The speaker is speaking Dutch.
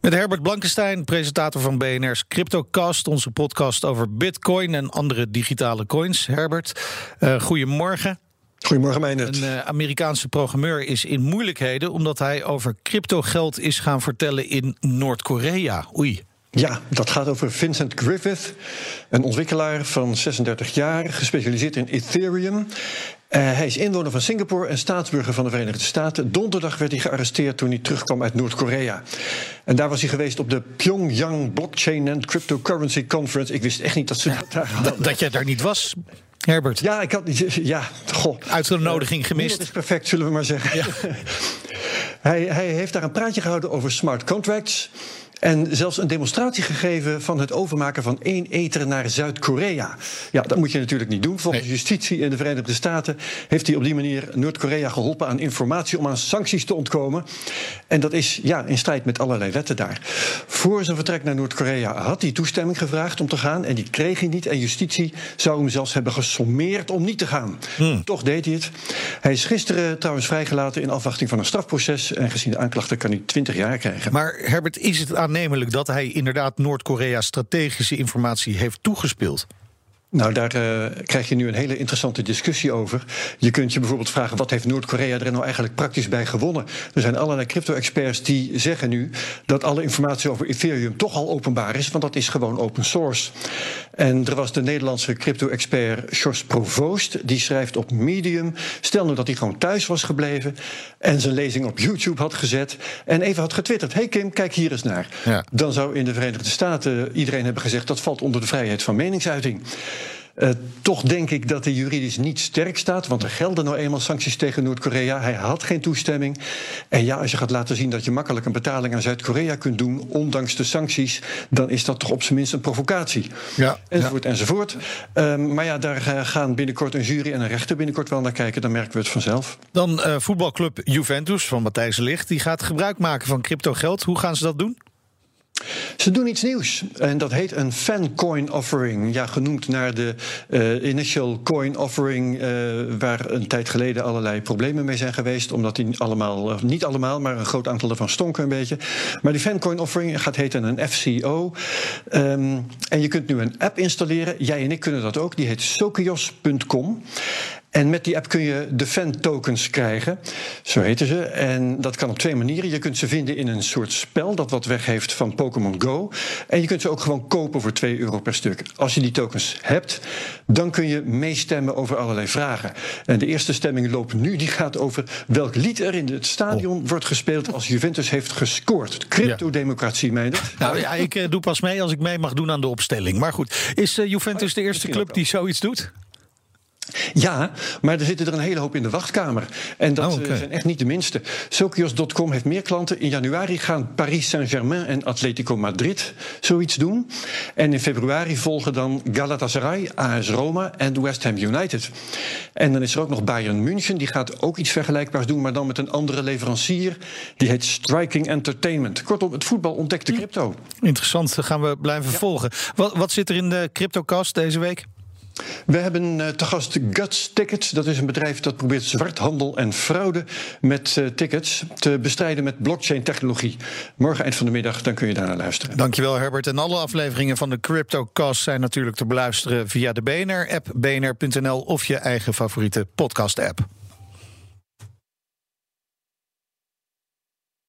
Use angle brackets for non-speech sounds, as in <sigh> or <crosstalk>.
Met Herbert Blankenstein, presentator van BNR's CryptoCast, onze podcast over Bitcoin en andere digitale coins. Herbert, uh, goedemorgen. Goedemorgen. Een uh, Amerikaanse programmeur is in moeilijkheden omdat hij over cryptogeld is gaan vertellen in Noord-Korea. Oei. Ja, dat gaat over Vincent Griffith, een ontwikkelaar van 36 jaar, gespecialiseerd in Ethereum. Uh, hij is inwoner van Singapore en staatsburger van de Verenigde Staten. Donderdag werd hij gearresteerd toen hij terugkwam uit Noord-Korea. En daar was hij geweest op de Pyongyang Blockchain and Cryptocurrency Conference. Ik wist echt niet dat ze ja, daar dat, dat jij daar niet was. Herbert. Ja, ik had ja, goh. Uitgenodiging gemist. Dat is perfect, zullen we maar zeggen. Ja. <laughs> hij, hij heeft daar een praatje gehouden over smart contracts. En zelfs een demonstratie gegeven van het overmaken van één ether naar Zuid-Korea. Ja, dat moet je natuurlijk niet doen. Volgens nee. justitie in de Verenigde Staten heeft hij op die manier Noord-Korea geholpen aan informatie om aan sancties te ontkomen. En dat is ja, in strijd met allerlei wetten daar. Voor zijn vertrek naar Noord-Korea had hij toestemming gevraagd om te gaan. En die kreeg hij niet. En justitie zou hem zelfs hebben gesommeerd om niet te gaan. Hmm. Toch deed hij het. Hij is gisteren trouwens vrijgelaten in afwachting van een strafproces. En gezien de aanklachten kan hij 20 jaar krijgen. Maar Herbert, is het aan aannemelijk dat hij inderdaad Noord-Korea strategische informatie heeft toegespeeld. Nou, daar uh, krijg je nu een hele interessante discussie over. Je kunt je bijvoorbeeld vragen: wat heeft Noord-Korea er nou eigenlijk praktisch bij gewonnen? Er zijn allerlei crypto-experts die zeggen nu dat alle informatie over Ethereum toch al openbaar is, want dat is gewoon open source. En er was de Nederlandse crypto-expert Sjors Provoost, die schrijft op Medium. Stel nu dat hij gewoon thuis was gebleven en zijn lezing op YouTube had gezet en even had getwitterd: hey Kim, kijk hier eens naar. Ja. Dan zou in de Verenigde Staten iedereen hebben gezegd dat valt onder de vrijheid van meningsuiting. Uh, toch denk ik dat hij juridisch niet sterk staat, want er gelden nou eenmaal sancties tegen Noord-Korea. Hij had geen toestemming. En ja, als je gaat laten zien dat je makkelijk een betaling aan Zuid-Korea kunt doen, ondanks de sancties, dan is dat toch op zijn minst een provocatie. Ja, enzovoort, ja. enzovoort. Um, maar ja, daar gaan binnenkort een jury en een rechter binnenkort wel naar kijken, dan merken we het vanzelf. Dan uh, voetbalclub Juventus van Matthijs Licht, die gaat gebruik maken van cryptogeld. Hoe gaan ze dat doen? Ze doen iets nieuws en dat heet een fancoin offering. Ja, genoemd naar de uh, initial coin offering, uh, waar een tijd geleden allerlei problemen mee zijn geweest, omdat die allemaal, niet allemaal, maar een groot aantal ervan stonken een beetje. Maar die fancoin offering gaat heten een FCO. Um, en je kunt nu een app installeren. Jij en ik kunnen dat ook. Die heet sokios.com. En met die app kun je de fan-tokens krijgen, zo heten ze. En dat kan op twee manieren. Je kunt ze vinden in een soort spel dat wat weg heeft van Pokémon Go. En je kunt ze ook gewoon kopen voor 2 euro per stuk. Als je die tokens hebt, dan kun je meestemmen over allerlei vragen. En de eerste stemming loopt nu, die gaat over welk lied er in het stadion oh. wordt gespeeld als Juventus heeft gescoord. Cryptodemocratie, meen ik. <laughs> Nou ja, ik uh, doe pas mee als ik mee mag doen aan de opstelling. Maar goed, is uh, Juventus de eerste club die zoiets doet? Ja, maar er zitten er een hele hoop in de wachtkamer. En dat oh, okay. zijn echt niet de minste. Sokios.com heeft meer klanten. In januari gaan Paris Saint-Germain en Atletico Madrid zoiets doen. En in februari volgen dan Galatasaray, AS Roma en West Ham United. En dan is er ook nog Bayern München. Die gaat ook iets vergelijkbaars doen, maar dan met een andere leverancier. Die heet Striking Entertainment. Kortom, het voetbal ontdekt de crypto. Interessant, dat gaan we blijven ja. volgen. Wat, wat zit er in de CryptoCast deze week? We hebben uh, te gast Guts Tickets. Dat is een bedrijf dat probeert zwarthandel en fraude met uh, tickets te bestrijden met blockchain-technologie. Morgen eind van de middag, dan kun je daar naar luisteren. Dankjewel Herbert. En alle afleveringen van de CryptoCast zijn natuurlijk te beluisteren via de BNR-app, bnr.nl of je eigen favoriete podcast-app.